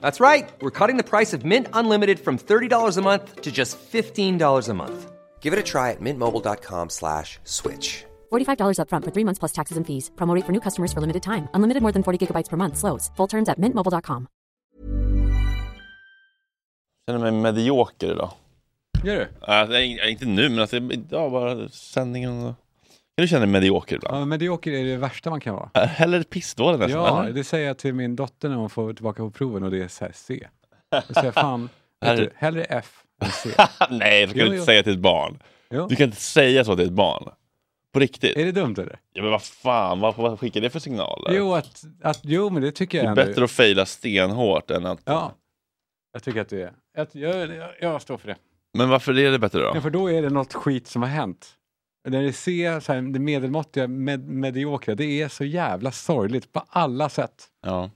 That's right. We're cutting the price of Mint Unlimited from $30 a month to just $15 a month. Give it a try at mintmobile.com slash switch. $45 upfront for three months plus taxes and fees. Promote for new customers for limited time. Unlimited more than 40 gigabytes per month. Slows. Full terms at mintmobile.com. känner mig medioker idag. Gör du? Äh, inte nu, men alltså, idag bara sändningen. och- Du känna dig medioker ibland? Ja, medioker är det värsta man kan vara. Hellre pissdålig nästan, Ja, eller? det säger jag till min dotter när hon får tillbaka på proven och det är så här C. Jag säger fan, vet är- du, hellre F än C. Nej, det kan Jo, du inte jo. säga till ett barn. Jo. Du kan inte säga så till ett barn. På riktigt. Är det dumt eller? Ja, men vad fan, vad, vad skickar det för signaler? Jo, att, att, jo, men det tycker det jag är ändå. bättre att fejla stenhårt än att... Ja, jag tycker att det är. Jag, jag, jag, jag står för det. Men varför är det bättre då? Ja, för då är det något skit som har hänt. När det ser så här, det medelmåttiga, med, mediokra, det är så jävla sorgligt på alla sätt. Ja.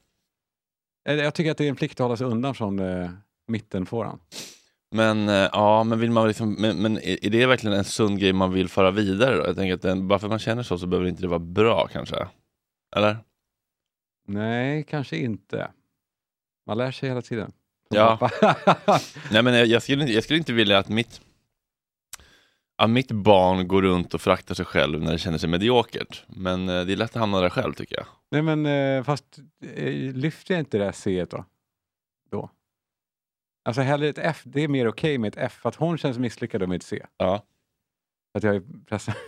Eller Jag tycker att det är en plikt att hålla sig undan från eh, mittenfåran. Men eh, ja, men vill man liksom, men, men är det verkligen en sund grej man vill föra vidare då? Jag tänker att den, bara för att man känner så så behöver inte det vara bra kanske? Eller? Nej, kanske inte. Man lär sig hela tiden. Ja. Nej men jag, jag, skulle jag skulle inte vilja att mitt att mitt barn går runt och föraktar sig själv när det känner sig mediokert. Men eh, det är lätt att hamna där själv tycker jag. Nej men eh, fast eh, lyfter jag inte det här C då? Då? Alltså hellre ett F, det är mer okej med ett F, för att hon känns misslyckad med ett C. Ja. För Att jag är pressad.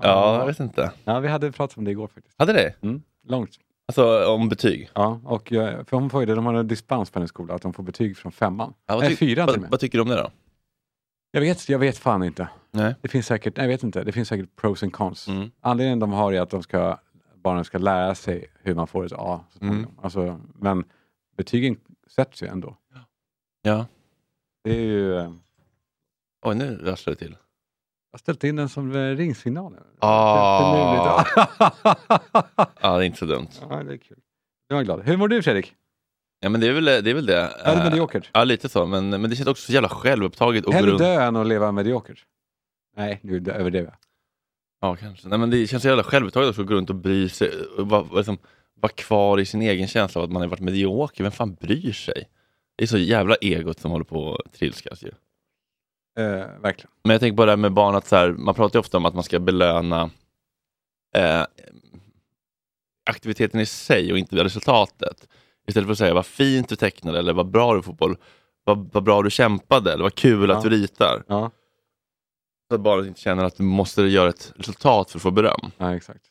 Ja, jag vet inte. Ja, vi hade pratat om det igår faktiskt. Hade det? Mm, långt. Alltså om betyg? Ja, och jag, för hon får ju det, de har en dispens på hennes skola, att de får betyg från femman. Ja, vad Nej, ty- fyran till och vad, med. vad tycker du om det då? Jag vet, jag vet fan inte. Nej. Det finns säkert, nej, jag vet inte, det finns säkert pros and cons. Mm. Anledningen de har är att de ska, barnen ska lära sig hur man får ett A. så Mm. småningom. Alltså, men betygen sätts ju ändå. Ja. Det är ju, eh, Oj, nu rasslar det till. Jag har ställt in den som eh, ringsignal. Ah. Ja, det är inte så dumt. ja, det är kul. Jag är glad. Hur mår du Fredrik? Ja, men det är väl det. Är väl det. Är det Eh, mediokert? Ja, lite så. Men, men det känns också så jävla självupptaget. och Hellre dö än att leva mediokert? Nej, nu överdrev jag. Ja, kanske. Nej, men det känns så jävla självupptaget också att gå runt och bry sig. och liksom, vara kvar i sin egen känsla av att man har varit medioker. Vem fan bryr sig? Det är så jävla egot som håller på att trilskas ju. Eh, verkligen. Men jag tänker på det här med barn, att så här, man pratar ju ofta om att man ska belöna eh, aktiviteten i sig och inte resultatet. Istället för att säga vad fint du tecknade eller vad bra du är fotboll. Vad, vad bra du kämpade eller vad kul att Ja. du ritar. Ja, Så att barnet inte känner att du måste göra ett resultat för att få beröm. ja exakt.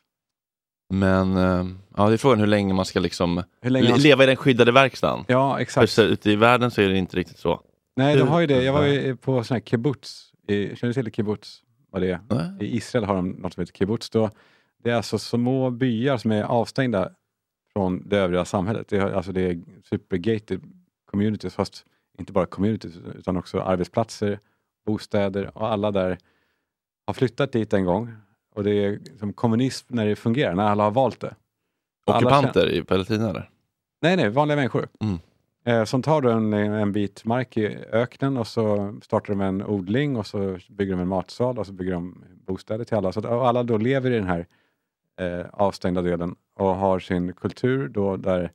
Men eh, ja, det är frågan hur länge man ska liksom Hur länge le- man- leva i den skyddade verkstaden. Ja, För exakt. så, ute i världen så är det inte riktigt så. Nej, de har ju det. Jag var ju på sån här kibbutz. I, känner du till kibbutz? Vad det är? Nej. I Israel har de något som heter kibbutz. Då, det är alltså små byar som är avstängda från det övriga samhället. Det är, alltså det är supergated communities, fast inte bara communities utan också arbetsplatser, bostäder och alla där har flyttat dit en gång. Och det är som kommunism när det fungerar, när alla har valt det. Ockupanter i Palestina eller? Nej, nej, vanliga människor. Mm. Eh, som tar en, en bit mark i öknen och så startar de en odling och så bygger de en matsal och så bygger de bostäder till alla. Så att alla då lever i den här eh, avstängda delen och har sin kultur då där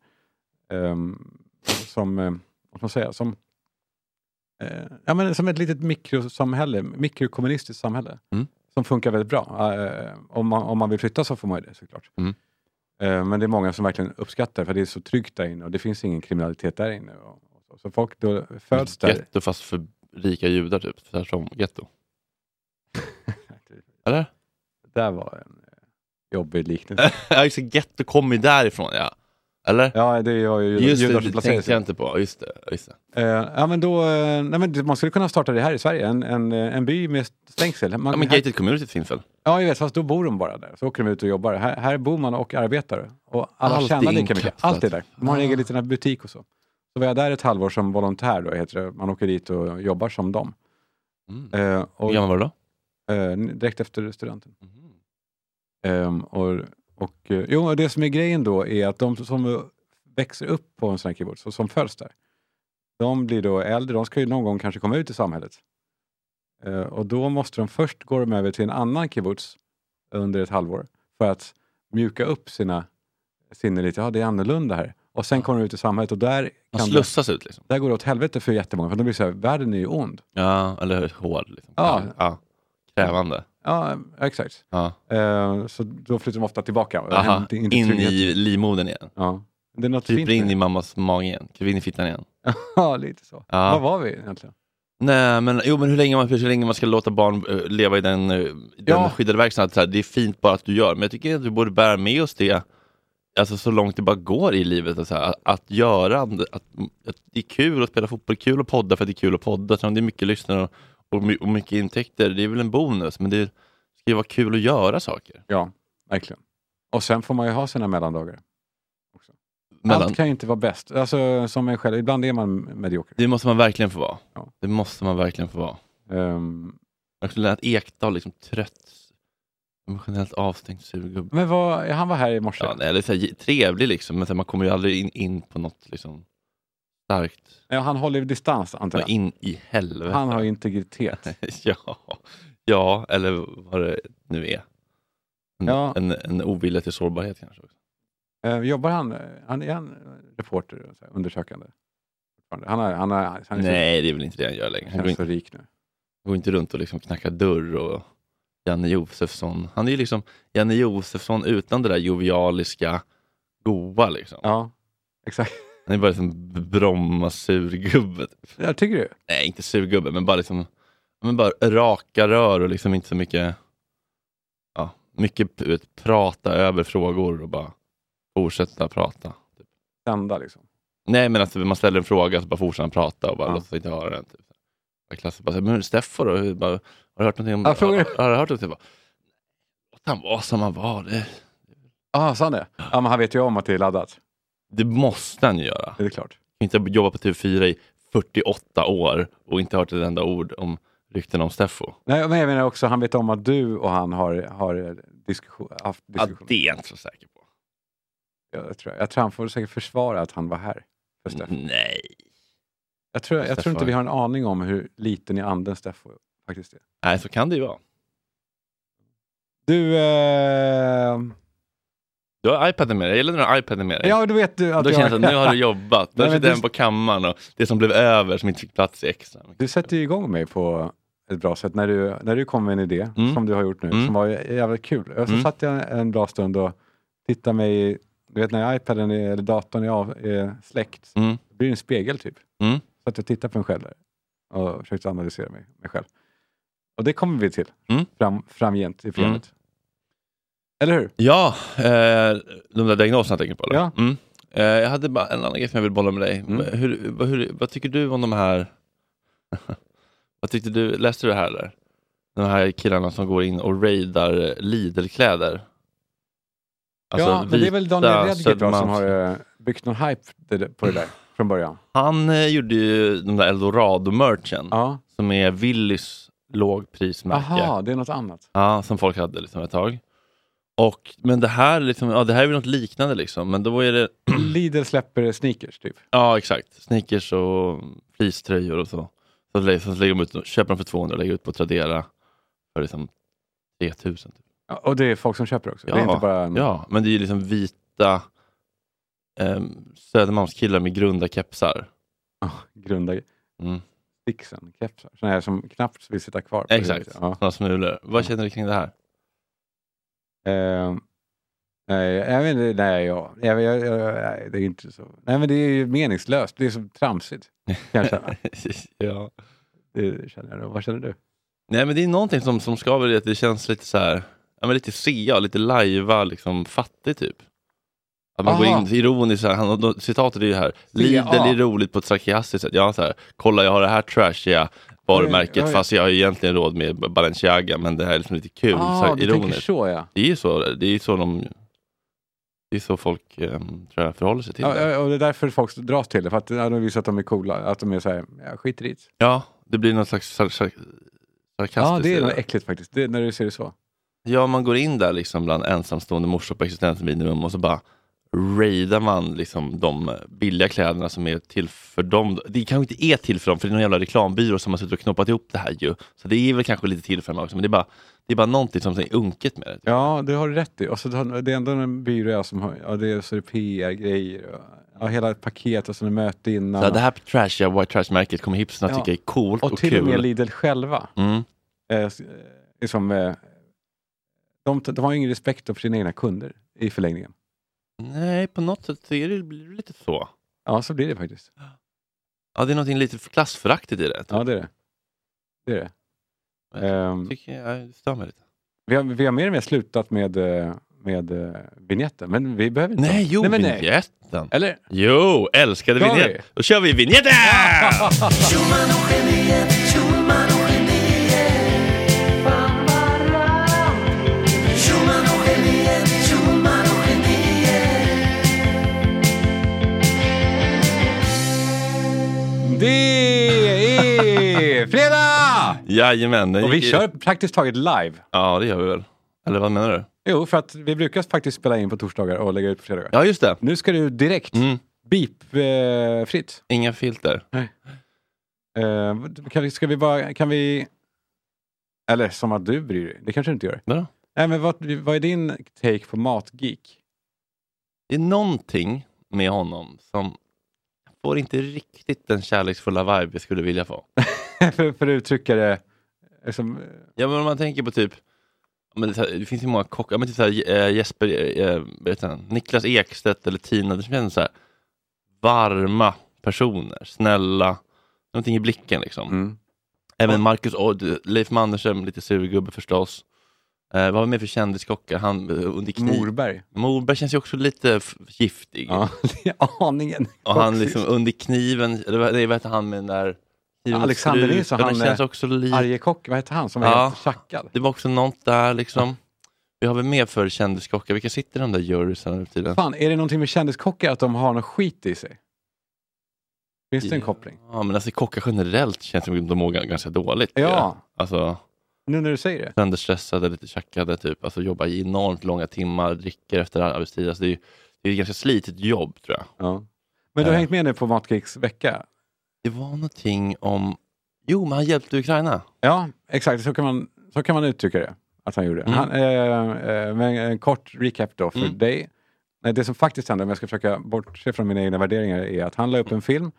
ehm, som, eh, vad man säga, som, eh, ja, men som ett litet mikrosamhälle, mikrokommunistiskt samhälle Mm. som funkar väldigt bra. Eh, om, man, om man vill flytta så får man ju det såklart. Mm. Eh, men det är många som verkligen uppskattar för det är så tryggt där inne och det finns ingen kriminalitet där inne. Så. folk då föds där. Getto fast för rika judar typ. Tvärtom getto. Eller? Det där var en eh, jobbig liknelse. ja, getto kommer ju därifrån ja. Eller? ja, det är ju Just judar det, det tänkte jag inte på. Just det. Just det. Eh, ja, men då, eh, nej, men man skulle kunna starta det här i Sverige, en, en, eh, en by med stängsel. Man, Ja, men här, gated community finns väl? ja, jag vet, fast då bor de bara där. Så åker de ut och jobbar. Här, här bor man och arbetar. Och alla Allt tjänar lika mycket. Allt är där. De har en Ah. egen liten butik och så. Så var jag där ett halvår som volontär, då, heter det. man åker dit och jobbar som dem. Mm. Eh, Hur gammal var du då? eh, direkt efter studenten. Mhm. Ehm, och, och, eh, jo, och det som är grejen då är att de som växer upp på en sån här kibbutz och som föds där, de blir då äldre, de ska ju någon gång kanske komma ut i samhället. Eh, och då måste de först gå de över till en annan kibbutz under ett halvår för att mjuka upp sina sinnen lite. Ja, det är annorlunda här. Och sen kommer de ut i samhället och där, Man kan det, slussas ut liksom. där går det åt helvete för jättemånga. För de blir så här, världen är ju ond. Ja, eller hård. Liksom. Ja. ja. Krävande. Ja, exakt. Ja. Eh, så då flyttar de ofta tillbaka. Aha. In trygghet. i livmodern igen. Ja. Det är något Kryper in i mammas mage igen. Kryper in i fittan igen. Ja, lite så. Ja. Vad var vi egentligen? Nej, men, jo, men hur, länge man, hur länge man ska låta barn eh, leva i den, uh, den Ja. skyddade verksamheten. Det är fint bara att du gör, men jag tycker att vi borde bära med oss det alltså, så långt det bara går i livet. Så här, att, att göra, att, att det är kul att spela fotboll, kul att podda för att det är kul att podda. Så det är mycket lyssnare och, och, my- och mycket intäkter, det är väl en bonus, men det ska ju vara kul att göra saker. Ja, verkligen. Och sen får man ju ha sina mellandagar. Också. Mellan, Allt kan ju inte vara bäst. Alltså som en själv. Ibland är man medioker. Det måste man verkligen få vara. Ja. Det måste man verkligen få vara. Ehm, Också Lennart Ekdal, liksom trött, emotionellt avstängd surgubbe. men vad, han var här i morse. Ja, nej, det är här, trevlig liksom, men här, man kommer ju aldrig in, in på något liksom, starkt. Ja, han håller distans antar jag. In i helvete. Han har integritet. ja, ja, eller vad det nu är. En, Ja. en, en ovilja till sårbarhet kanske. Också. Ehm, jobbar han, han är han reporter, så undersökande? Han, är, han, är, han är Nej, det är väl inte det han gör längre. så, Han går så rik nu. går inte runt och liksom knackar dörr och Janne Josefsson. Han är ju liksom Janne Josefsson utan det där jovialiska, goa liksom. Ja, exakt. Han är bara liksom Bromma surgubbe. Typ. Jag tycker du? Nej, inte surgubbe, men bara liksom men bara raka rör och liksom inte så mycket ja, mycket vet, prata över frågor och bara fortsätta prata. Typ. Sända liksom. Nej, men alltså, man ställer en fråga så bara fortsätter han prata och bara Ja. låtsas inte höra den. Typ. Jag klassar bara, men Steffo då? Hur- Bara, har du hört någonting om Ja, frågar har, har du hört någonting? Jag Bara, Låt han vara som han var. Det, Ja, sa han det? Ja, men han vet ju om att det är laddat. Det måste han ju göra. Det är klart. inte jobbat på TV4 i 48 år och inte hört ett enda ord om rykten om Steffo. Nej, men jag menar också, han vet om att du och han har, har diskussion, haft Ja, diskussion. det är jag inte så säker på. jag, tror, jag tror han får säkert försvara att han var här. För Steffo. Nej. Jag, tror, jag tror inte vi har en aning om hur liten i anden Steffo faktiskt är. Nej, så kan det ju vara. Du, eh, Du har iPaden med dig. Jag gillar när du har iPaden med dig. ja du vet du att Då jag, känns det att nu har du jobbat. Då Nej, men sitter du- den på kammaren och det som blev över som inte fick plats i extra. Du sätter ju igång mig på ett bra sätt när du, när du kom med en idé, Mm. som du har gjort nu, Mm. som var jävligt kul. Och så Mm. satt jag en bra stund och tittade mig, i- du vet när iPaden är, eller datorn är, av, är släckt, Mm. det blir en spegel typ. Mm. Så att jag tittade på mig själv och försökte analysera mig, mig själv. Och det kommer vi till Mm. fram, framgent i programmet. Eller hur? Ja, eh, de där diagnoserna jag tänker på. Eller? Ja. Mm. Eh, jag hade bara en annan grej som jag vill bolla med dig. Mm. Hur, vad, hur, vad tycker du om de här... vad tyckte du? Läste du det här eller? De här killarna som går in och raidar Lidl-kläder. Alltså, ja, men det är väl Daniel vita Redgert som har eh, byggt någon hype på det där från början. Han eh, gjorde ju de där Eldorado-merchen Ja. som är Willys lågprismärke. Aha, det är något annat. Ja, som folk hade liksom ett tag. Och, men det här, liksom, ja, det här är väl något liknande liksom, men då är det Lidl släpper sneakers typ. Ja, exakt. Sneakers och fleecetröjor och så. Så, så lägger de ut, köper de för 200 och lägger ut på Tradera för liksom 3000. Typ. Ja, och det är folk som köper också? det är inte bara en... ja, men det är ju liksom vita um, Södermalmskillar med grunda kepsar. Grunda Mm. kepsar. Sådana här som knappt vill sitta kvar. Exakt. Ja. sådana smulor. Vad känner du kring det här? Ehm, nej, jag vet inte, nej, ja. jag, jag, jag, nej, det är inte så. Nej, men det är ju meningslöst. Det är så tramsigt. Kan jag ja. Det känner jag. nog. Vad känner du? Nej men det är någonting som, som skaver i att det känns lite så här, ja, men lite sea, lite lajva, liksom fattig typ. Att man Aha. går in ironiskt, så här, han, citatet är ju här, Lidl Ja. är roligt på ett sarkastiskt sätt. Ja, så här, kolla jag har det här trashiga varumärket Ja, ja, fast jag har egentligen råd med Balenciaga men det här är liksom lite kul, så ah, tänker ironiskt. så ja. Det är ju så, det är så de det är så folk um, tror jag, förhåller sig till ja, det. Och det är därför folk dras till det. För att ja, de visar att de är coola. Att de är så här, ja, skit i. Ja, det blir någon slags sar sar sarkastiskt. Ja, det är äckligt faktiskt. Det, när du ser det så. Ja, man går in där liksom bland ensamstående morsor på existensminimum och så bara raidar man liksom de billiga kläderna som är till för dem. Det kanske inte är till för dem, för det är någon jävla reklambyrå som har suttit och knoppat ihop det här ju. Så det är väl kanske lite till för dem också, men det är bara, det är bara någonting som är unket med det. Ja, det har du rätt i. Och så, det är ändå en byrå som har, ja, det är, så är det PR-grejer. Och, ja, hela ett paket och så är det möte innan. Så det här trashiga white trash-märket kommer hipsarna Ja. tycka är coolt och, och till och med kul. Lidl själva. Mm. Eh, eh, liksom, eh, de, de har ingen respekt för sina egna kunder i förlängningen. Nej, på något sätt så är det, blir det lite så. Ja, så blir det faktiskt. Ja, det är något lite klassföraktigt i det. Ja, det är det. det, är det. Ehm, tycker jag, det stör mig lite. vi, har, vi har mer och mer slutat med, eh, med uh, vignetten, men vi behöver inte. Nej, jo, nej, nej. vignetten. Eller? Jo, älskade Ska vi? vignett. Då kör vi vignetten! Jajamän. den Och vi gick- kör praktiskt taget live. Ja, det gör vi väl. Eller vad menar du? Jo, för att vi brukar faktiskt spela in på torsdagar och lägga ut på fredagar. Ja, just det. Nu ska du direkt, Mm. beep-fritt. Inga filter. Eh, kan, ska vi bara, kan vi... Eller som att du bryr dig, det kanske du inte gör. Vadå? Nej, men vad, vad är din take på matgeek? Det är någonting med honom som får inte riktigt den kärleksfulla vibe jag skulle vilja få. för, för att uttrycka det eh, som... Ja, men om man tänker på typ men det, det finns ju många kockar, men typ så här, eh, Jesper, vet han, Niklas Ekstedt eller Tina, det känns så här varma personer, snälla, någonting i blicken liksom. Mm. Även Marcus Odd, Leif Mannerström, lite surgubbe förstås. Eh, vad var det mer för kändiskockar? Han under kniv. Morberg. Morberg känns ju också lite giftig. Ja, aningen. Och han liksom under kniven, eller vad, nej, vad heter han med den där Alexander Nilsson, han, känns eh, också lite... Arjekock, vad heter han som är Ja. helt tjackad? Det var också något där liksom. Vi har väl mer för kändiskockar, vilka sitter i de där juryerna nu tiden? Fan, är det någonting med kändiskockar att de har något skit i sig? Finns det en koppling? Ja men alltså kockar generellt känns som att de mår ganska dåligt. Ja. Alltså Nu när du säger det. sönderstressade, lite tjackade typ. Alltså jobbar i enormt långa timmar, dricker efter arbetstid. Alltså, det, är, det är ett ganska slitigt jobb tror jag. Ja. Men du har Eh. hängt med nu på Matgeeks vecka? Det var någonting om... Jo, men han hjälpte Ukraina. Ja, exakt. Så kan man, så kan man uttrycka det. Att han gjorde. Mm. Han, eh, eh, men en kort recap då för Mm. dig. Det som faktiskt hände, om jag ska försöka bortse från mina egna värderingar, är att han la upp en film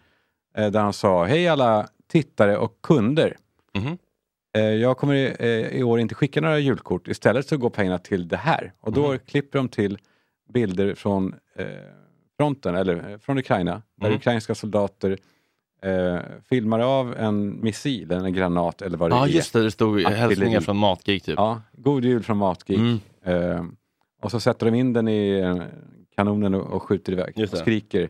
eh, där han sa Hej alla tittare och kunder. Eh, jag kommer i, eh, i år inte skicka några julkort. Istället så går pengarna till det här. Och då Mhm. klipper de till bilder från eh, fronten, eller från Ukraina, där Mhm. ukrainska soldater eh, filmar av en missil, en granat eller vad det Ja är. just det, det stod Artilleri. hälsningar från Matgeek typ. Ja, god jul från Matgeek. Mm. Eh, och så sätter de in den i eh, kanonen och, och skjuter iväg. Just Och skriker.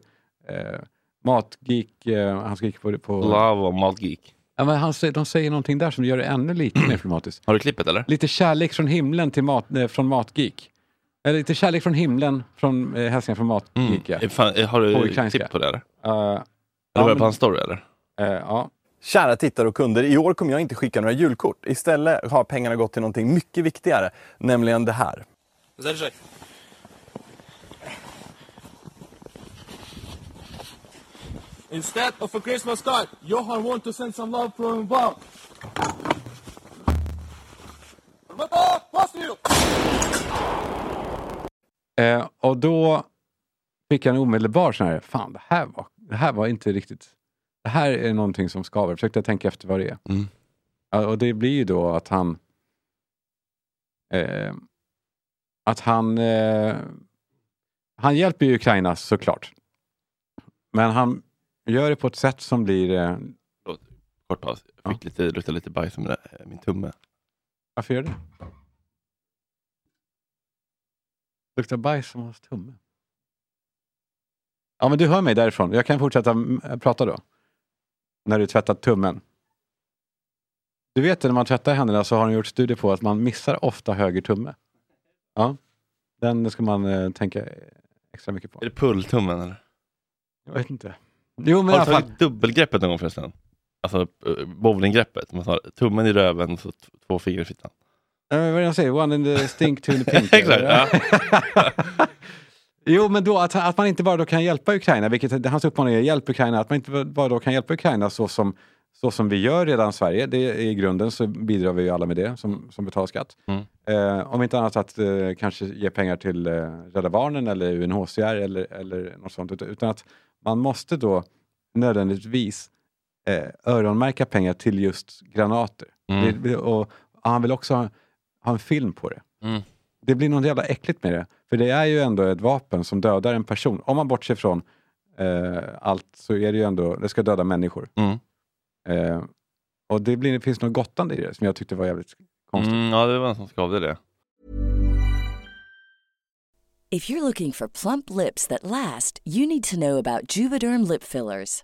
Eh, Matgeek, eh, han skriker på... på och Matgeek. ja, men han, de säger någonting där som gör det ännu lite mer filmatiskt. Har du klippet eller? Lite kärlek från himlen till mat, eh, från Matgeek. Eller lite kärlek från himlen från eh, hälsningar från Matgeek. Ja. Eh, Fan, eh, har du klipp på det eller? Eh, Eller ja, var det men- på hans story eller? eh, ja. Kära tittare och kunder, i år kommer jag inte skicka några julkort. Istället har pengarna gått till någonting mycket viktigare, nämligen det här. Заряжай. Instead of a Christmas card, Johan want to send some love from Bob. Armata, пострел! Och då fick jag en omedelbar sån här, fan det här var, det här var inte riktigt, det här är någonting som skaver. Försökte jag tänka efter vad det är. Mm. Ja, och det blir ju då att han eh, att han eh, han hjälper ju Ukraina såklart. Men han gör det på ett sätt som blir... Eh, Kort paus. Jag fick lite, lukta lite bajs med det- min tumme. varför gör det? Luktar bajs som hans tumme. Ja men du hör mig därifrån. Jag kan fortsätta mm, prata då. När du tvättat tummen. Du vet när man tvättar händerna så har de gjort studier på att man missar ofta höger tumme. Ja, den ska man eh, tänka extra mycket på. Är det pulltummen eller? Jag vet inte. Jo men Har du tagit dubbelgreppet någon gång förresten? Alltså eh, bowlinggreppet. Man tar tummen i röven och så två fingrar i fittan. Vad är det de säger? One in the stink, two in the pink. Exakt? jo, men då att, att man inte bara då kan hjälpa Ukraina, vilket hans uppmaning är, hjälp Ukraina, att man inte bara då kan hjälpa Ukraina så som, så som vi gör redan i Sverige. Det är, I grunden så bidrar vi ju alla med det som, som betalar skatt. Mm. Eh, om inte annat att eh, kanske ge pengar till eh, Rädda Barnen eller UNHCR eller, eller något sånt. Utan, att man måste då nödvändigtvis eh, öronmärka pengar till just granater. Mm. Det, och han vill också ha, ha en film på det. Mm. Det blir något jävla äckligt med det. För det är ju ändå ett vapen som dödar en person. Om man bortser från eh, allt så är det ju ändå, det ska döda människor. Mm. Eh, och det, blir, det finns något gottande i det som jag tyckte var jävligt konstigt. Mm, ja, det var en som skavde det. If you're looking for plump lips that last, you need to know about Juvederm lip fillers.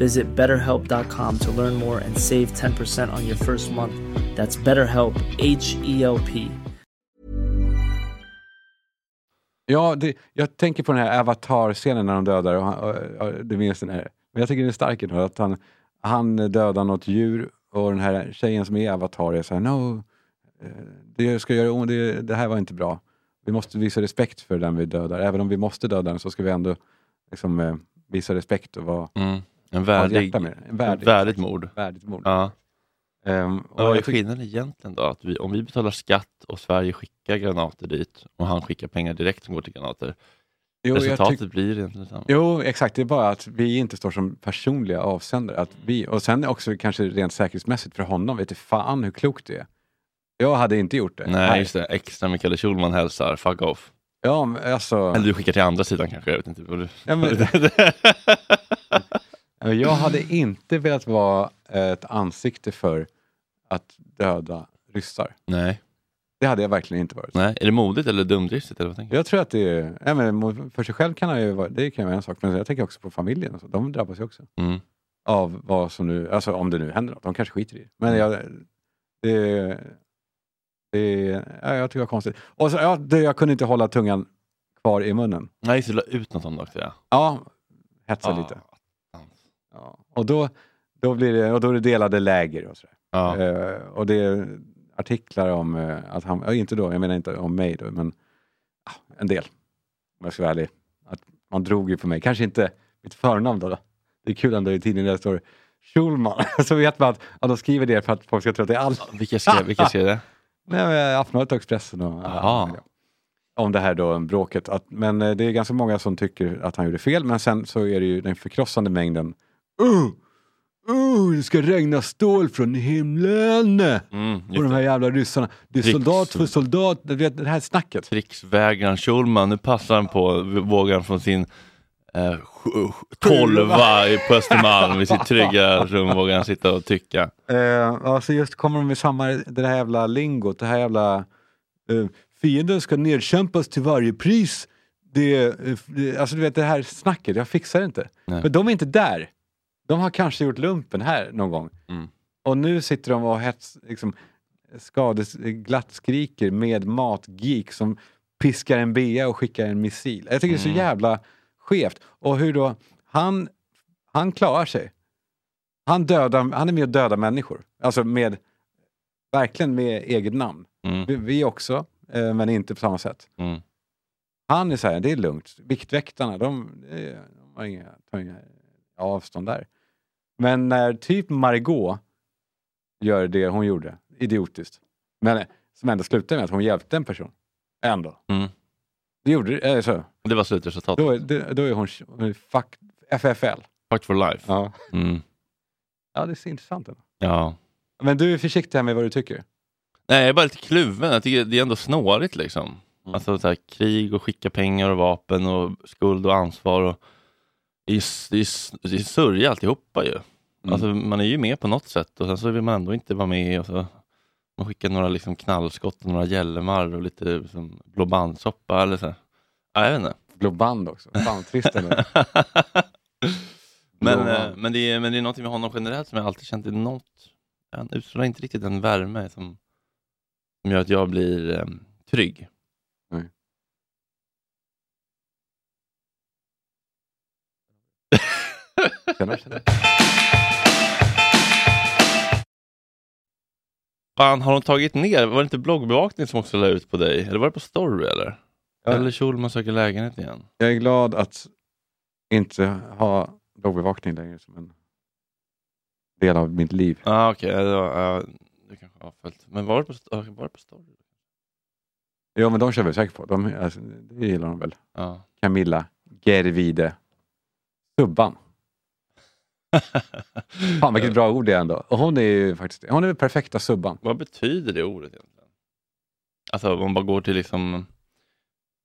Visit betterhelp.com to learn more and save 10% on your first month. That's BetterHelp, H E L P. Ja, det, jag tänker på den här Avatar-scenen när de dödar, och, han, och, och, du minns den här. Men jag tycker den är stark ändå, att han, han dödar något djur och den här tjejen som är Avatar är såhär, no, eh, det ska göra det, det här var inte bra. Vi måste visa respekt för den vi dödar. Även om vi måste döda den så ska vi ändå liksom, eh, visa respekt och vara, Mm. En värdig, med det. En värdig, värdigt mord. värdigt mord. Ja. Ehm, och Vad är skillnaden egentligen då? Att vi, om vi betalar skatt och Sverige skickar granater dit och han skickar pengar direkt som går till granater. Jo, resultatet blir egentligen detsamma. Jo, exakt. Det är bara att vi inte står som personliga avsändare. Att vi, och sen också kanske rent säkerhetsmässigt för honom, vet du fan hur klokt det är. Jag hade inte gjort det. Nej, just det. Extra Mikael Schulman hälsar, fuck off. Ja, men alltså, Eller du skickar till andra sidan kanske, jag vet inte. Ja, men- jag hade inte velat vara ett ansikte för att döda ryssar. Nej. Det hade jag verkligen inte varit. Nej, är det modigt eller dumdristigt? Eller vad tänker du? Jag tror att det är, ja, men för sig själv kan han ju vara, det kan vara en sak, men jag tänker också på familjen. Och så. De drabbas ju också. Mm. Av vad som nu, alltså om det nu händer något. De kanske skiter i det. Men jag, det, det ja, jag tycker det var konstigt. Och så, ja, det, jag kunde inte hålla tungan kvar i munnen. Nej, det, la ut något sånt också ja. Ja, hetsa Ja. lite. Ja. Och, då, då blir det, och då är det delade läger och sådär. Ja. Eh, och det är artiklar om eh, att han, ja, inte då, jag menar inte om mig då, men ja, en del. Om jag ska vara ärlig. Att man drog ju på mig, kanske inte mitt förnamn då. då. Det är kul ändå i tidningen där det står Schulman. Så vet man att ja, de skriver det för att folk ska tro att det är allt. Vilka skrev, vilka skrev det? Nej, men Aftonbladet och Expressen och ja, om det här då bråket. Att, men eh, det är ganska många som tycker att han gjorde fel. Men sen så är det ju den förkrossande mängden. Uh, uh, det ska regna stål från himlen! Mm, och de här jävla ryssarna. Det är Riks- soldat för soldat. Du vet, det här snacket. Krigsvägraren Schulman, nu passar han på vågan från sin eh, tolva på Östermalm i sitt trygga rum vågar han sitta och tycka. Eh, alltså just kommer de med samma, det här jävla lingot, det här jävla eh, fienden ska nedkämpas till varje pris. Det, eh, alltså du vet det här snacket, jag fixar det inte. Nej. Men de är inte där. De har kanske gjort lumpen här någon gång. Mm. Och nu sitter de och hets, liksom, skades, glatt skriker med matgeek som piskar en bea och skickar en missil. Jag tycker det är så Mm. jävla skevt. Och hur då, han, han klarar sig. Han, dödar, han är med och dödar människor. Alltså med, verkligen med eget namn. Mm. Vi, vi också, eh, men inte på samma sätt. Mm. Han är så här, det är lugnt. Viktväktarna, de, eh, de har inga, tar inga avstånd där. Men när typ Margot gör det hon gjorde, idiotiskt, men som ändå slutar med att hon hjälpte en person. Ändå. Mm. Det gjorde eh, så. Det var slutresultatet. Då, det- då är hon fuck, FFL. Fucked for life. Ja. Mm. ja, det är så intressant. Ändå. Ja. Men du är försiktig här med vad du tycker. Nej, jag är bara lite kluven. Jag tycker det är ändå snårigt liksom. Mm. Alltså så här, krig och skicka pengar och vapen och skuld och ansvar. Och... Det är, det är, det är sörja alltihopa ju. Mm. Alltså, man är ju med på något sätt och sen så vill man ändå inte vara med. Och så... Man skickar några liksom, knallskott och några hjälmar och lite liksom, blåbandsoppa eller så. Ja, jag vet inte. Globand också. Fan trist ändå. men, Blåband. eh, men, det är, men det är någonting med honom generellt som jag alltid känt är något. Han utstrålar inte riktigt den värme som, som gör att jag blir eh, trygg. Nej. Tjena, tjena. Fan, har de tagit ner? Var det inte bloggbevakning som också la ut på dig? Eller var det på story eller? Ja. Eller Schulman söker lägenhet igen? Jag är glad att inte ha bloggbevakning längre som en del av mitt liv. Ja, ah, okej. det var- ja, du kanske har följt. Men var det på, var det på story? Ja, men de kör vi säkert på. De, alltså, det gillar de väl. Ja. Camilla Gervide Subban. Fan vilket bra ord det är ändå. Och hon är ju faktiskt, hon är den perfekta Subban. Vad betyder det ordet egentligen? Alltså om man bara går till liksom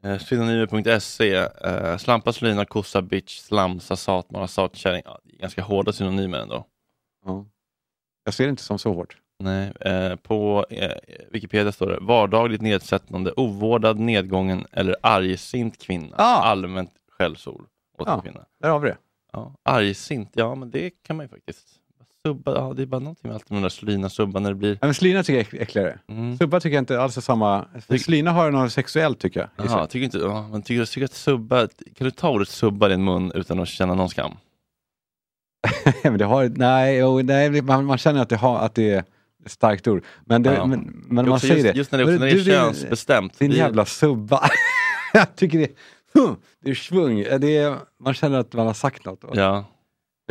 eh, synonymer.se, eh, slampa, slina, kossa, bitch, slamsa, satmara, satkärring. Ja, det är ganska hårda synonymer ändå. Ja. Jag ser det inte som så hårt. Nej, eh, på eh, Wikipedia står det vardagligt nedsättande, ovårdad, nedgången eller argsint kvinna. Ah. Allmänt skällsord åt Ja. en kvinna. Där har vi det. Ja, argsint, ja men det kan man ju faktiskt. Subba, ja, det är bara någonting med alltid med de där slina subban när det blir... Ja, men Slina tycker jag är äckligare. Mm. Subba tycker jag inte alls är samma. För Slina har något sexuellt tycker jag. i sig. Jaha, tycker inte, ja, men tycker, tycker att subba, kan du ta ordet subba i din mun utan att känna någon skam? men det har, nej, jo, nej man, man känner att det, har, att det är ett starkt ord. Men, det, Ja. men, men man också säger just, det. Just när det, också, Men när det är du, din- könsbestämt. Din det är- jävla subba. jag tycker det, det är svung. Det är, man känner att man har sagt något. Ja,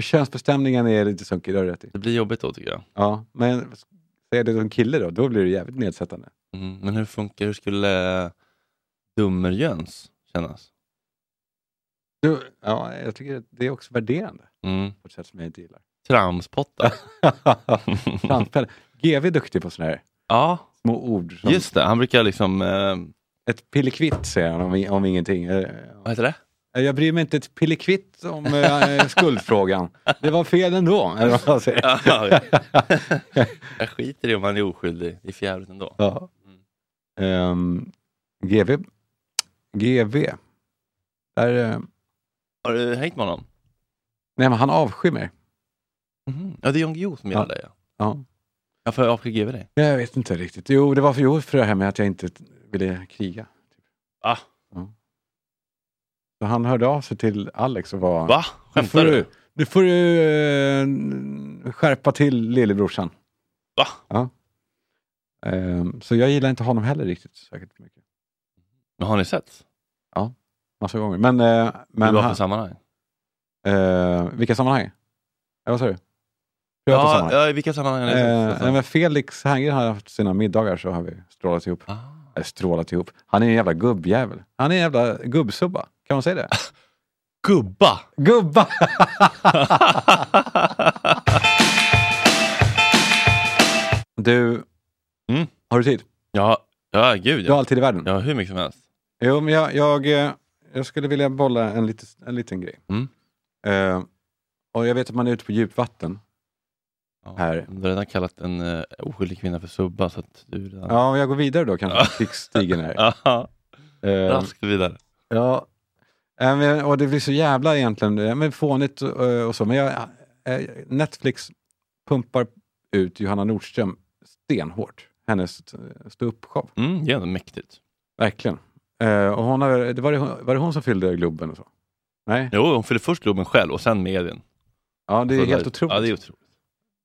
Könsbestämningen är lite sunkig, det har du rätt i. det blir jobbigt då tycker jag. Ja, men säger det som kille då, då blir det jävligt nedsättande. Mm, men hur funkar, hur skulle eh, Dummerjöns kännas? Du, ja, jag tycker att det är också värderande Mm. på ett sätt som jag inte gillar. Tramspotta. Framspel. GV är duktig på sådana här ja, små ord. Som just det. Han brukar liksom, eh, Ett pillekvitt säger han om, om ingenting. Eh, vad heter det? Jag bryr mig inte ett pillekvitt om eh, skuldfrågan. Det var fel ändå. Eller vad man säger. Ja, jag skiter i om han är oskyldig, det är för jävligt ändå. Ja. Ehm, GV. GV. Där, eh, Har du hängt med honom? nej men han avskyr mig. Mhm. Ja, det är Jan Guillou som gillar Ja. dig. Ja. Ja. Varför avskyr GW dig? Jag vet inte riktigt. Jo, det var för, jo, för det här med att jag inte ville kriga. Ah, Så han hörde av sig till Alex och var... va? Skämtar du, nu får du eh, skärpa till lillebrorsan. Va? Ja. Ehm, så jag gillar inte honom heller riktigt särskilt mycket. Men har ni sett? Massa gånger. Men, eh, Men för han, sammanhang? eh, vilka sammanhang? Ja, vad sa du? Privata Ja, sammanhang. ja, i vilka sammanhang har ni Eh, sett? nej, men Felix Herngren har haft sina middagar så har vi strålat ihop. Ah. Strålat ihop. Han är en jävla gubbjävel. Han är en jävla gubbsubba. Kan man säga det? Gubba! Gubba! du, Mm. har du tid? Ja, ja gud Du har ja. alltid i världen. ja. hur mycket som helst. Jo, men jag, jag, eh, jag skulle vilja bolla en, lite, en liten grej. Mm. Eh, och jag vet att man är ute på djupt vatten. Ja. Här. Du har redan kallat en uh, oskyldig kvinna för subba. Så att du redan... Ja, om jag går vidare då kanske krigsstigen är. Ja. Eh, Raskt vidare. Ja, men- och det blir så jävla egentligen men fånigt och, och så. Men jag, eh, Netflix pumpar ut Johanna Nordström stenhårt. Hennes ståuppshow. Mm, det ändå mäktigt. Verkligen. Eh, och hon har, det var, det, var det hon som fyllde Globen och så? Nej? Jo, hon fyllde först Globen själv och sen medien. Ja, det är helt otroligt. Ja, det är otroligt.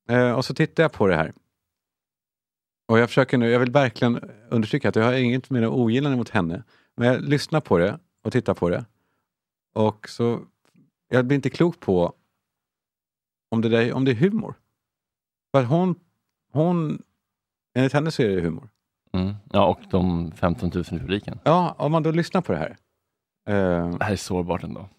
Eh, och så tittar jag på det här. Och jag försöker nu, jag vill verkligen understryka att jag har inget mer ogillande mot henne. Men jag lyssnar på det och tittar på det. Och så, jag blir inte klok på om det, där, om det är humor. För hon, hon, enligt henne så är det humor. Mm. Ja, och de 15 000 i publiken. Ja, om man då lyssnar på det här. Eh, Det här är sårbart ändå.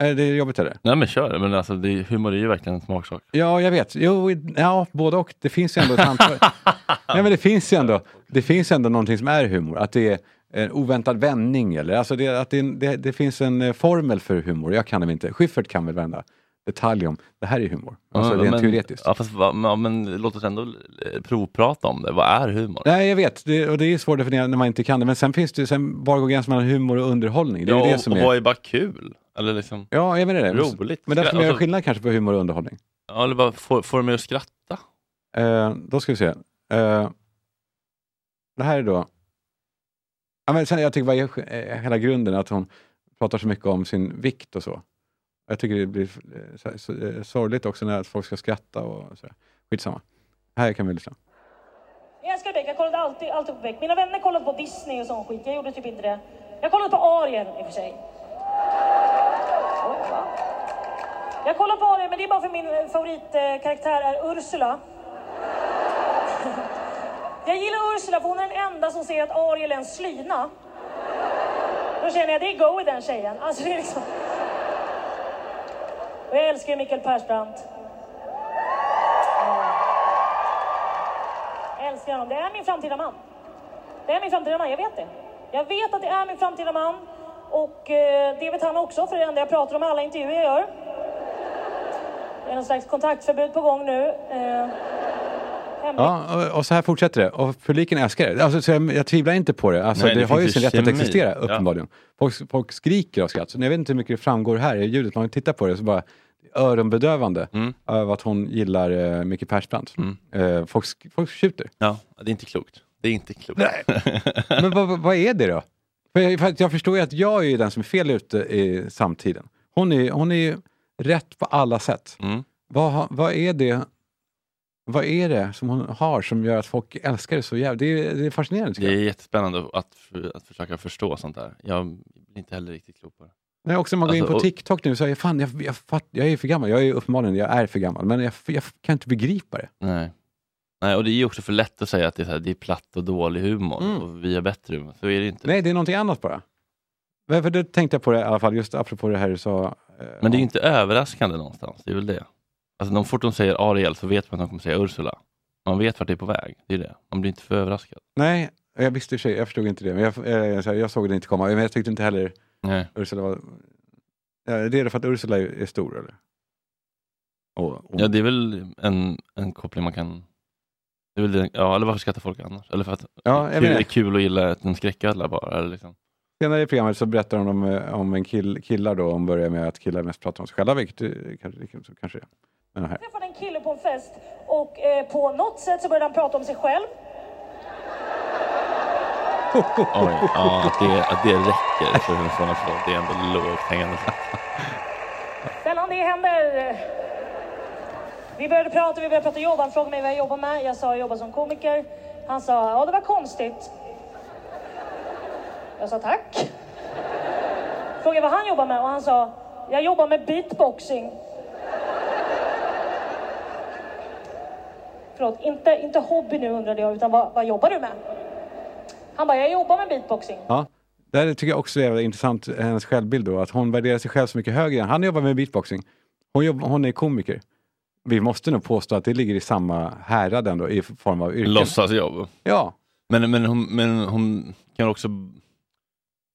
Är det jobbigt eller? Nej men kör, men alltså det, humor är ju verkligen en smaksak. Ja, jag vet. Jo, ja, både och. Det finns ju ändå ett antal... Nej, men det finns ju ändå, det finns ändå någonting som är humor. Att det är en oväntad vändning eller alltså det, att det, det, det finns en eh, formel för humor. Jag kan det inte. Schyffert kan väl varenda detalj om det här är humor. Alltså Ja, rent men, teoretiskt. Ja, fast, va, men, men låt oss ändå eh, provprata om det. Vad är humor? Nej, jag vet. Det, och det är svårt att definiera när man inte kan det. Men sen finns det sen var går gränsen mellan humor och underhållning? Det är ja, ju det som och är... vad är bara kul? Eller liksom Ja, jag menar det. roligt? Men därför Skra- är det alltså, skillnad kanske på humor och underhållning. ja, eller bara får, får de mig att skratta? Eh, då ska vi se. Eh, det här är då... Ja, men sen, jag tycker bara eh, hela grunden att hon pratar så mycket om sin vikt och så. Jag tycker det blir eh, så, så, eh, sorgligt också när folk ska skratta och så. Skitsamma. Här kan vi lyssna. Jag älskar Beck, jag kollade alltid, alltid på Beck. Mina vänner kollade på Disney och sån skit, jag gjorde typ inte det. Jag kollade på Ariel i och för sig. Va? Jag kollar på Ariel, men det är bara för min eh, favoritkaraktär är Ursula. Jag gillar Ursula för hon är den enda som ser att Ariel är en slyna. Då känner jag, det är go i den tjejen. Alltså det är liksom... Och jag älskar ju Mikael Persbrandt. Jag älskar honom. Det är min framtida man. Det är min framtida man, jag vet det. Jag vet att det är min framtida man. Och eh, det vet han också, för det är det enda jag pratar om i alla intervjuer jag gör. Det är någon slags kontaktförbud på gång nu. Eh, hemligt. Ja, och, och så här fortsätter det. Och publiken älskar det. Alltså, så jag, jag tvivlar inte på det. Alltså, Nej, det, det har ju sin rätt att existera, Ja. uppenbarligen. Folk, folk skriker av skratt. Så jag vet inte hur mycket det framgår här i ljudet. Man tittar på det så bara öronbedövande Mm. över att hon gillar eh, Micke Persbrandt. Mm. Eh, folk, folk tjuter. Ja, det är inte klokt. Det är inte klokt. Men vad, vad- vad är det då? För jag, förstår ju att jag är den som är fel ute i samtiden. Hon är, hon är ju rätt på alla sätt. Mm. Vad, vad är det vad är det som hon har som gör att folk älskar det så jävligt? Det är, det är fascinerande tycker Det jag. är jättespännande att, att försöka förstå sånt där. Jag blir inte heller riktigt klok på det. Nej, också när man går in Alltså, på och- TikTok nu så är jag, fan, jag, jag, fatt, jag är för gammal. Jag är uppenbarligen jag är för gammal. Men jag, jag kan inte begripa det. Nej. Nej, och det är ju också för lätt att säga att det är, så här, det är platt och dålig humor Mm. och vi har bättre humor. Så är det inte. Nej, det är någonting annat bara. För då tänkte jag på det i alla fall, just apropå det här du sa. eh, Men det är ju inte överraskande någonstans, det är väl det. Alltså de fort de säger Ariel så vet man att de kommer säga Ursula. Man vet vart det är på väg, det är det. Man blir inte för överraskad. Nej, jag visste i sig, jag förstod inte det. Men jag, eh, så här, jag såg det inte komma. Men jag tyckte inte heller Nej. Ursula var... Ja, det är det för att Ursula är, är stor eller? Och, och, Ja, det är väl en, en koppling man kan Det är väl det, ja, eller varför skrattar folk annars? Eller för att Ja, jag det är kul att gilla en skräcködla bara? Eller liksom. Senare i programmet så berättar de om, eh, om en kill, killar då, om börjar med att killar mest pratar om sig själva, vilket eh, kanske, så kanske det är. Men här. träffade en kille på en fest och eh, på något sätt så började han prata om sig själv. Oj, ja, att, det, att det räcker för sån applåd, det är ändå lågt hängande. Sällan det händer. Vi började prata, vi började prata jobb. Han frågade mig vad jag jobbar med. Jag sa jag jobbar som komiker. Han sa, ja det var konstigt. Jag sa tack. Frågade vad han jobbar med och han sa, jag jobbar med beatboxing. Förlåt, inte, inte hobby nu undrade jag, utan vad, vad jobbar du med? Han bara, jag jobbar med beatboxing. Ja. Där tycker jag också är intressant, hennes självbild då, att hon värderar sig själv så mycket högre. Han jobbar med beatboxing. Hon, jobb, hon är komiker. Vi måste nog påstå att det ligger i samma härad ändå i form av yrken. Låtsasjobb. Ja. Men, men, hon, men hon kan också...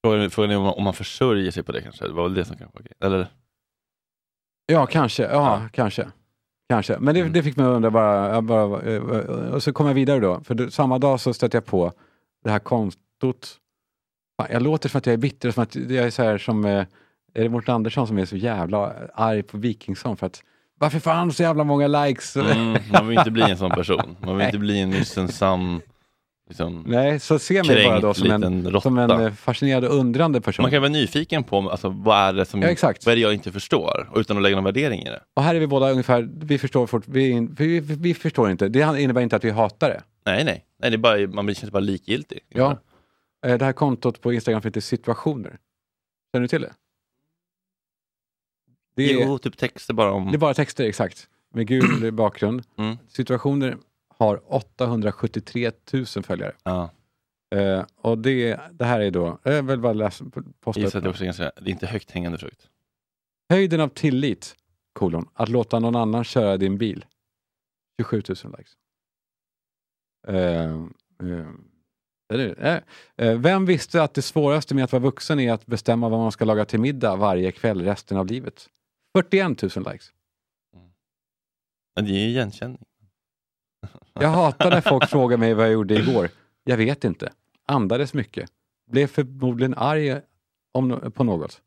Frågan, är om man, om man försörjer sig på det kanske? Det var väl det som kanske var grejen. Eller? Ja, kanske. Ja, kanske. Kanske. Men det, Mm. det fick mig att undra bara, bara eh, och så kom jag vidare då. För samma dag så stötte jag på det här kontot. Fan, Jag låter som att jag är bitter, som att jag är så här som, eh, är det Mårten Andersson som är så jävla arg på Wikingsson för att varför får han så jävla många likes? Mm, man vill inte bli en sån person. Man vill inte bli en missunnsam, liksom, Nej, så se mig bara då som en, som en eh, fascinerad och undrande person. Man kan vara nyfiken på alltså, vad är det som Ja, exakt. vad är det jag inte förstår utan att lägga någon värdering i det. Och här är vi båda ungefär, vi förstår, fort, vi, vi, vi, vi förstår inte. Det innebär inte att vi hatar det. Nej, nej, nej det är bara, man blir- känns bara likgiltig. Ja. Eh, Det här kontot på Instagram heter situationer. Känner du till det? Det är, Jo, typ texter bara om... det är bara texter, exakt. Med gul bakgrund. Mm. Situationer har 873 000 följare. Ja. Eh, och det, det här är då, jag vill bara läsa, posta Jag upp det också ganska, det är inte högt hängande frukt. Höjden av tillit, kolon, att låta någon annan köra din bil. 27 000 likes. Eh, eh, eh, eh, vem visste att det svåraste med att vara vuxen är att bestämma vad man ska laga till middag varje kväll resten av livet? 41 000 likes. Men det är ju igenkänning. Jag hatar när folk frågar mig vad jag gjorde igår. Jag vet inte. Andades mycket. Blev förmodligen arg om, på något.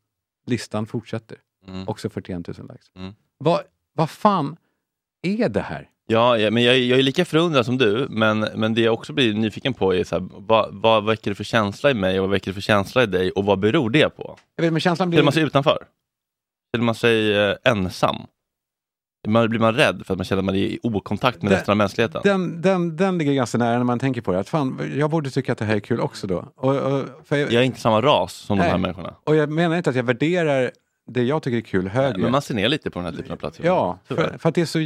Listan fortsätter. Mm. Också 41 000 likes. Mm. Vad, vad fan är det här? Ja, men jag, jag är lika förundrad som du, men, men det jag också blir nyfiken på är så här, vad, vad väcker det för känsla i mig och vad väcker det för känsla i dig och vad beror det på? Jag vet, men känslan blir... Känner man sig utanför? Känner man sig eh, ensam? Man, blir man rädd för att man känner att man är i okontakt med Det- resten av mänskligheten? Den, den, den ligger ganska nära när man tänker på det. Att fan, jag borde tycka att det här är kul också då. Och, och, jag, Jag är inte samma ras som de här Nej. människorna. och jag menar inte att jag värderar det jag tycker är kul högre. Men man ser ner lite på den här typen av plattformar. Ja, för, för att det är så...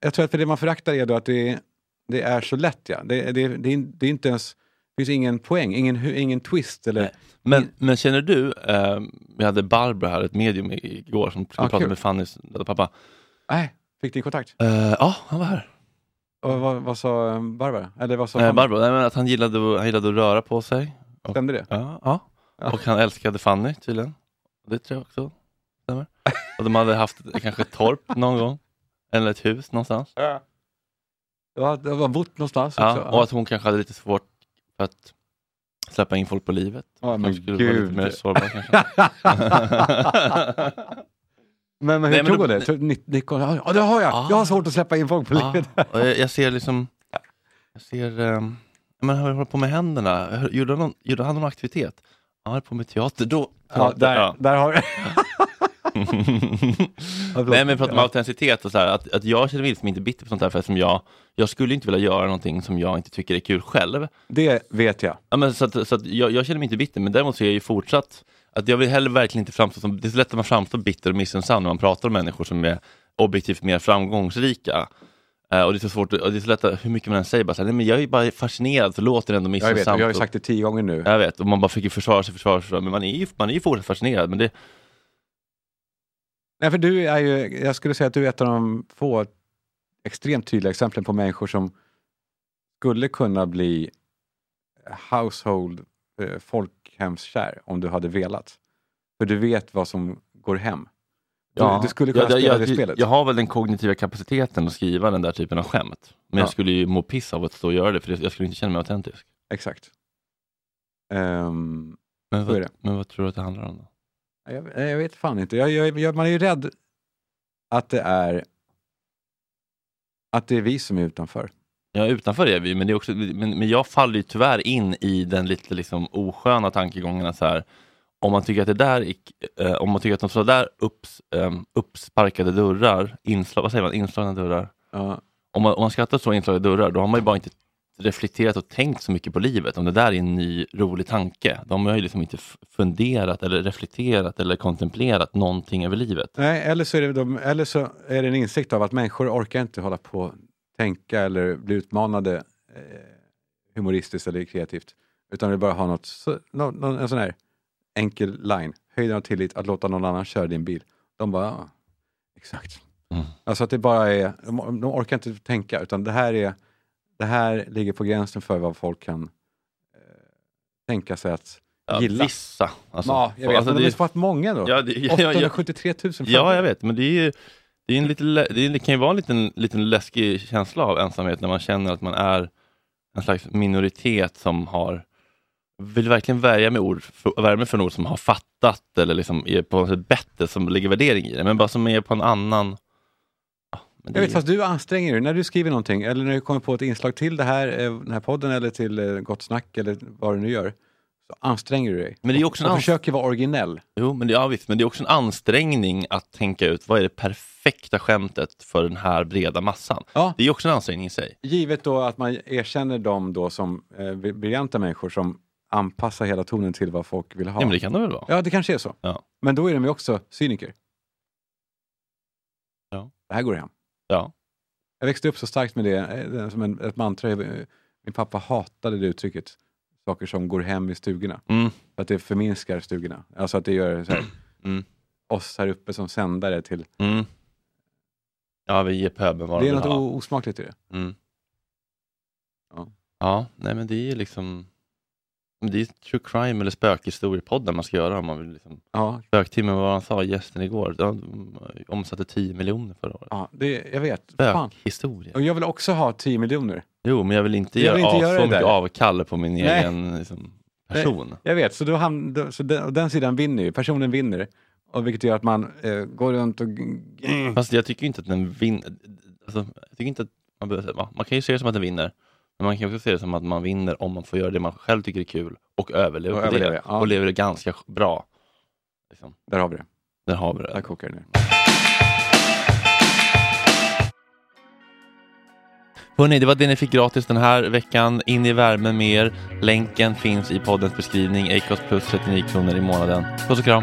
Jag tror att för det man föraktar är då att det, det är så lätt. Ja. Det, det, det, är, det är inte ens... Det finns ingen poäng, ingen, ingen twist. Eller. Men, men känner du, eh, vi hade Barbro här, ett medium igår som skulle Ja, prata kul. med Fannys pappa. Nej, fick ni kontakt? Eh, Ja, han var här. Och vad, vad sa eh, Barbara? Eller vad sa Eh? Barbro, nej, men att han gillade, han gillade att röra på sig. Och, Stämde det? ja, ja. Ja. och han älskade Fanny tydligen. Det tror jag också stämmer. Och de hade haft kanske ett torp någon gång. Eller ett hus någonstans. Ja. Det var bott någonstans Ja, också. och att hon kanske hade lite svårt för att släppa in folk på livet. Ja, men skulle vara lite gud. mer sårbar kanske. men, men hur Nej, tog hon det? Ni, ni, ja, det har jag! Ja. Jag har svårt att släppa in folk på Ja, livet. jag, jag ser liksom, jag ser, um, men han håller på med händerna. Gjorde han någon, gjorde han någon aktivitet? Han höll på med teater då. Ja, där, ja. där har. Nej men vi pratar om autenticitet och så här, att, att jag känner mig liksom inte bitter på sånt här för som jag, jag skulle inte vilja göra någonting som jag inte tycker är kul själv. Det vet jag. Ja, men så att, så att jag, jag känner mig inte bitter, men däremot så är jag ju fortsatt att jag vill heller verkligen inte framstå som, det är så lätt att man framstår bitter och missunnsam när man pratar om människor som är objektivt mer framgångsrika. Eh, och det är så svårt, och det är så lätt att, hur mycket man än säger, bara så här, nej, men jag är bara fascinerad, så låter det ändå Jag vet, missunnsamt. jag har ju sagt det tio gånger nu. jag vet, och man bara försöker försvara sig, försvara sig, men man är ju, man är ju fortsatt fascinerad. Men det, Nej, för du är ju, jag skulle säga att du är ett av de få extremt tydliga exemplen på människor som skulle kunna bli household eh, folkhemskär om du hade velat. För du vet vad som går hem. Du, du skulle kunna jag, spela jag, det jag, spelet. Jag har väl den kognitiva kapaciteten att skriva den där typen av skämt. Men Ja. jag skulle ju må piss av att stå och göra det, för jag skulle inte känna mig autentisk. Exakt. Ehm, Men vad, men vad tror du att det handlar om då? Jag, jag vet fan inte. Jag, jag, man är ju rädd att det är att det är vi som är utanför. Ja, utanför är vi, men, det är också, men, men jag faller ju tyvärr in i den lite liksom osköna tankegången att så här, om man tycker att det där, är- eh, om man tycker att de sådär upps, eh, uppsparkade dörrar, inslag, vad säger man, inslagna dörrar, Ja. om man, om man skrattar så inslagna dörrar, då har man ju bara inte reflekterat och tänkt så mycket på livet. Om det där är en ny rolig tanke, de har ju liksom inte funderat eller reflekterat eller kontemplerat någonting över livet. Nej, eller så, är det de, eller så är det en insikt av att människor orkar inte hålla på tänka eller bli utmanade eh, humoristiskt eller kreativt. Utan vill bara ha något, så, nå, nå, en sån här enkel line. Höjden av tillit att låta någon annan köra din bil. De bara, ja, exakt. Mm. Alltså att det bara är, de, de orkar inte tänka utan det här är, det här ligger på gränsen för vad folk kan eh, tänka sig att Ja, gilla. Vissa. Alltså, ja, jag vet, alltså, men de det- har fått många då. Ja, det, ja, ja, ja. 873 000 Ja, jag vet, men det, är ju, det, är en lite, det, är, det kan ju vara en liten, liten läskig känsla av ensamhet när man känner att man är en slags minoritet som har vill verkligen värja med ord, för, värme för ord som har fattat eller liksom är på något sätt bättre, som lägger värdering i det, men bara som är på en annan... Jag vet, är- fast du anstränger dig när du skriver någonting eller när du kommer på ett inslag till det här, eh, den här podden eller till eh, Gott Snack eller vad du nu gör. Så anstränger du dig. Men det är också en och ans- försöker vara originell. Jo, men det, ja, visst, men det är också en ansträngning att tänka ut vad är det perfekta skämtet för den här breda massan. Ja. Det är också en ansträngning i sig. Givet då att man erkänner dem då som eh, briljanta människor som anpassar hela tonen till vad folk vill ha. Ja, men det kan det väl vara? Ja, det kanske är så. Ja. Men då är de ju också cyniker. Ja. Det här går hem. Ja. Jag växte upp så starkt med det, eh, som en, ett mantra. Eh, Min pappa hatade det uttrycket. Saker som går hem i stugorna. Mm. För att det förminskar stugorna. Alltså att det gör så här, Mm. oss här uppe som sändare till... Mm. Ja, vi ger pöbeln vad Det de är något ha. osmakligt i det. Mm. Ja. Ja, nej men det är ju liksom men det är true crime eller spökhistoriepodden man ska göra om man vill liksom Ja, Spöktimmen, vad han sa, gästen igår, de omsatte 10 miljoner förra året. ja det, jag vet. Spökhistoria. Och jag vill också ha 10 miljoner. Jo, men jag vill inte Jag göra, vill inte av, göra så mycket avkall på min Nej. egen liksom, person. Jag vet, så, då ham, då, så den, den sidan vinner ju. Personen vinner. Och vilket gör att man eh, går runt och... Fast jag tycker inte att den vinner. Alltså, jag tycker inte att man, behöver, man kan ju se det som att den vinner. Men man kan också se det som att man vinner om man får göra det man själv tycker är kul och överlever Och på överlever, det. ja. Och lever det ganska bra. Liksom. Där har vi det. Där har vi det. Där kokar det ner. Hörrni, det var det ni fick gratis den här veckan. In i värmen med er. Länken finns i poddens beskrivning. Acast plus 39 kronor i månaden. Puss och kram!